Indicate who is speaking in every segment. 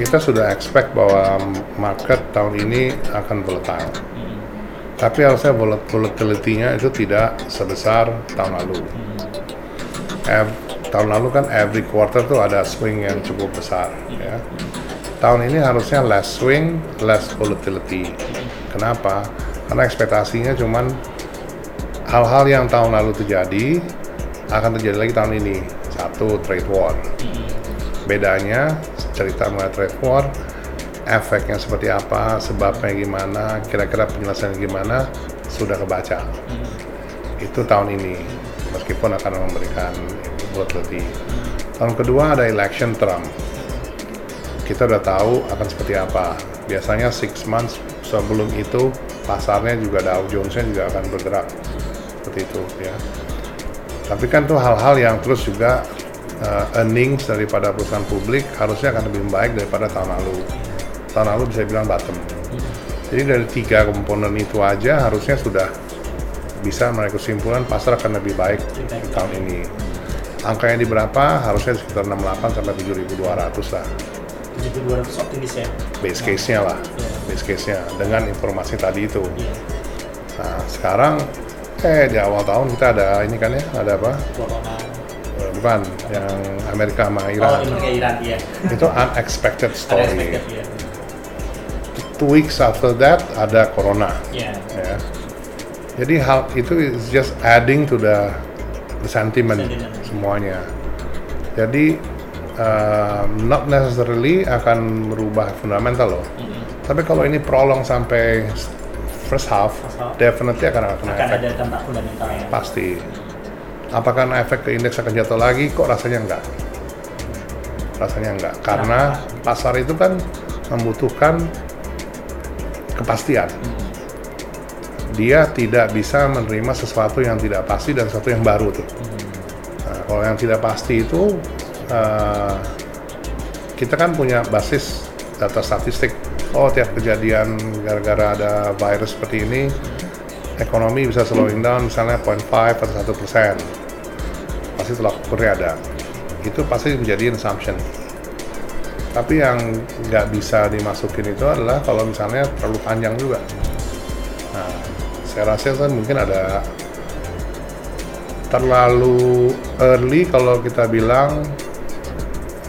Speaker 1: kita sudah expect bahwa market tahun ini akan volatile. Tapi harusnya volat- volatility-nya itu tidak sebesar tahun lalu. Ev- tahun lalu kan every quarter tuh ada swing yang cukup besar ya. Tahun ini harusnya less swing, less volatility. Kenapa? Karena ekspektasinya cuman hal-hal yang tahun lalu terjadi akan terjadi lagi tahun ini. Satu trade war. Bedanya cerita mengenai trade war, efeknya seperti apa, sebabnya gimana, kira-kira penyelesaiannya gimana, sudah kebaca. Itu tahun ini, meskipun akan memberikan volatility. Tahun kedua ada election Trump. Kita udah tahu akan seperti apa. Biasanya six months sebelum itu pasarnya juga Dow Jones-nya juga akan bergerak seperti itu ya. Tapi kan tuh hal-hal yang terus juga uh, earnings daripada perusahaan publik harusnya akan lebih baik daripada tahun lalu. Tahun lalu bisa bilang bottom. Jadi dari tiga komponen itu aja harusnya sudah bisa menarik kesimpulan pasar akan lebih baik di tahun ini. Angkanya di berapa? Harusnya sekitar 68 sampai 7.200 lah.
Speaker 2: 7200 optimis ya.
Speaker 1: Base case-nya lah. Base case-nya dengan informasi tadi itu.
Speaker 2: Iya.
Speaker 1: Nah, sekarang eh di awal tahun kita ada ini kan ya, ada apa?
Speaker 2: Corona.
Speaker 1: Bukan, yang Amerika sama
Speaker 2: Oh,
Speaker 1: Iran.
Speaker 2: Amerika Iran iya.
Speaker 1: itu unexpected story.
Speaker 2: Unexpected ya.
Speaker 1: Two weeks after that ada corona.
Speaker 2: Iya.
Speaker 1: Ya. Jadi hal itu is just adding to the, the sentiment
Speaker 2: Sentiment.
Speaker 1: semuanya. Jadi uh, not necessarily akan merubah fundamental loh.
Speaker 2: Mm-mm.
Speaker 1: Tapi kalau ini prolong sampai first half,
Speaker 2: First half.
Speaker 1: definitely akan akan
Speaker 2: Akan
Speaker 1: efek
Speaker 2: ada dampak fundamental ya.
Speaker 1: pasti. Apakah efek ke indeks akan jatuh lagi? Kok rasanya enggak? Rasanya enggak, karena pasar itu kan membutuhkan kepastian. Dia tidak bisa menerima sesuatu yang tidak pasti dan sesuatu yang baru tuh. Nah, kalau yang tidak pasti itu eh, kita kan punya basis data statistik. Oh, tiap kejadian gara-gara ada virus seperti ini, ekonomi bisa slowing down misalnya 0.5 atau satu persen. Pasti tolak ukurnya ada. Itu pasti menjadi assumption. Tapi yang nggak bisa dimasukin itu adalah kalau misalnya terlalu panjang juga. Nah, saya rasa kan mungkin ada terlalu early kalau kita bilang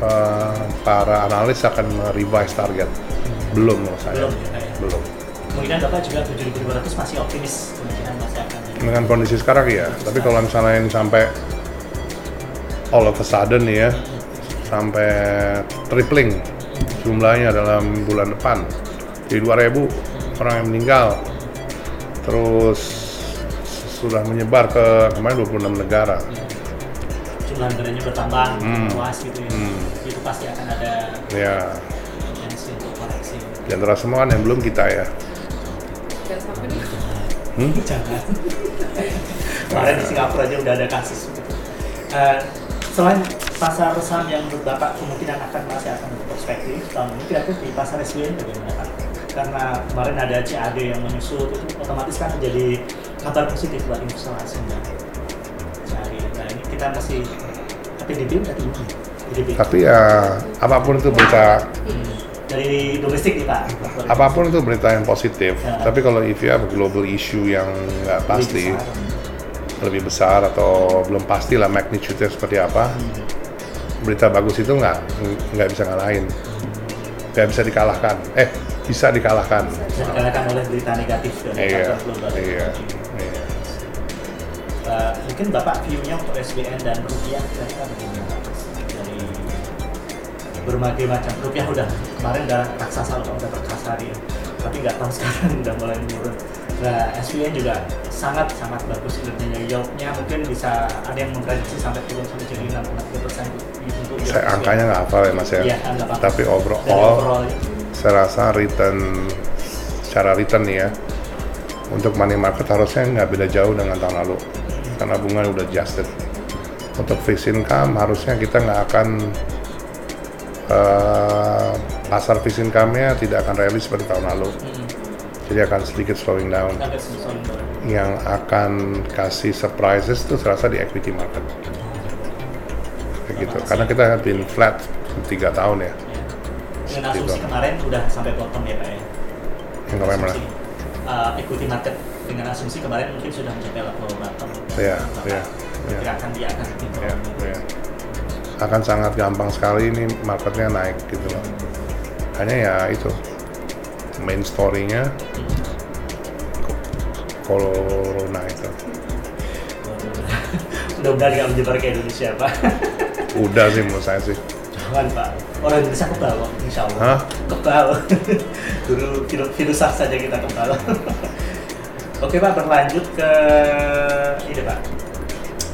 Speaker 1: eh, para analis akan revise target. Belum menurut saya.
Speaker 2: Belum ya, ya.
Speaker 1: Belum.
Speaker 2: Kemungkinan Bapak juga 7200 masih optimis kemungkinan masih akan
Speaker 1: Dengan kondisi sekarang ya. Tapi kalau misalnya ini sampai all of a sudden ya, sampai tripling jumlahnya dalam bulan depan. Jadi 2000 orang yang meninggal. Terus sudah menyebar ke kemarin 26 negara.
Speaker 2: jumlah negaranya bertambah
Speaker 1: Hmm.
Speaker 2: luas gitu ya.
Speaker 1: Hmm.
Speaker 2: Itu pasti akan ada
Speaker 1: Ya,
Speaker 2: potensi untuk koreksi.
Speaker 1: di antara semua kan yang belum kita ya.
Speaker 3: Jangan sampai nih.
Speaker 1: Hmm?
Speaker 2: Jangan. Kemarin di Singapura aja udah ada kasus. Eh, selain pasar saham yang menurut Bapak kemungkinan akan masih akan berperspektif tahun ini kira-kira di pasar SBN bagaimana Pak? Karena kemarin ada CAD yang menyusut itu otomatis kan menjadi kabar positif buat investor asing dan CAD. Nah ini kita masih tapi di BIM tadi ini di BIM.
Speaker 1: Tapi ya apa pun itu berita
Speaker 2: Hmm. Dari domestik Pak.
Speaker 1: apa pun itu berita yang positif.
Speaker 2: Ya.
Speaker 1: Tapi kalau if you have global issue yang nggak pasti,
Speaker 2: besar.
Speaker 1: lebih besar atau belum pasti lah magnitude-nya seperti apa, berita bagus itu nggak nggak bisa ngalahin, nggak bisa dikalahkan. Eh bisa dikalahkan.
Speaker 2: bisa dikalahkan oleh berita negatif dari
Speaker 1: Iya,
Speaker 2: global.
Speaker 1: iya, iya.
Speaker 2: Uh, mungkin Bapak view-nya untuk SBN dan rupiah kira-kira bagaimana berbagai macam rupiah udah kemarin udah raksasa atau udah perkasa ya, tapi nggak tahu sekarang udah mulai menurun. Nah, SBN juga sangat sangat bagus kinerjanya yieldnya mungkin bisa ada yang memprediksi sampai turun sampai jadi 6,3 persen untuk
Speaker 1: Saya angkanya nggak hafal ya mas ya.
Speaker 2: Iya, apa-apa.
Speaker 1: Tapi
Speaker 2: Dari
Speaker 1: overall,
Speaker 2: overall
Speaker 1: saya rasa return secara return nih ya untuk money market harusnya nggak beda jauh dengan tahun lalu karena bunga udah adjusted. Untuk fixed income harusnya kita nggak akan eh, pasar fixed income-nya tidak akan rally seperti tahun lalu.
Speaker 2: Hmm,
Speaker 1: Jadi akan sedikit slowing down. Yang akan kasih surprises itu serasa di equity market. Kayak gitu. Karena kita been flat tiga tahun ya.
Speaker 2: Dengan asumsi kemarin udah sampai bottom ya Pak ya?
Speaker 1: Yang kemarin mana?
Speaker 2: Uh, equity market dengan asumsi kemarin mungkin sudah mencapai level bottom.
Speaker 1: Iya, iya, iya.
Speaker 2: Perkirakan dia akan turun.
Speaker 1: Ya, ya. Akan sangat gampang sekali ini marketnya naik gitu loh. Hanya ya itu main story-nya corona itu.
Speaker 2: Mudah-mudahan nggak menyebar ke Indonesia Pak.
Speaker 1: Udah sih menurut saya sih.
Speaker 2: Jangan Pak. Orang Indonesia kebal insya Allah.
Speaker 1: Hah?
Speaker 2: Kebal. Dulu virus, virus SARS saja kita kebal. Oke Pak, berlanjut ke ini Pak.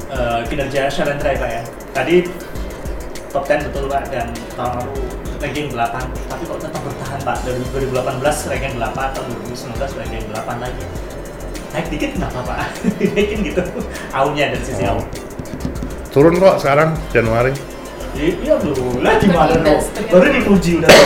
Speaker 2: Eh, kinerja Sharon Drive Pak ya. Tadi top 10 betul Pak dan tahun lalu ranking 8 tapi kok tetap bertahan Pak? Dari 2018 ranking 8 atau 2019 ranking 8 lagi. Naik dikit kenapa Pak? naikin gitu. Aunya dari sisi
Speaker 1: Oh.
Speaker 2: au
Speaker 1: Turun kok sekarang Januari.
Speaker 2: iya belum lah gimana dong
Speaker 3: Industri.
Speaker 2: baru dipuji udah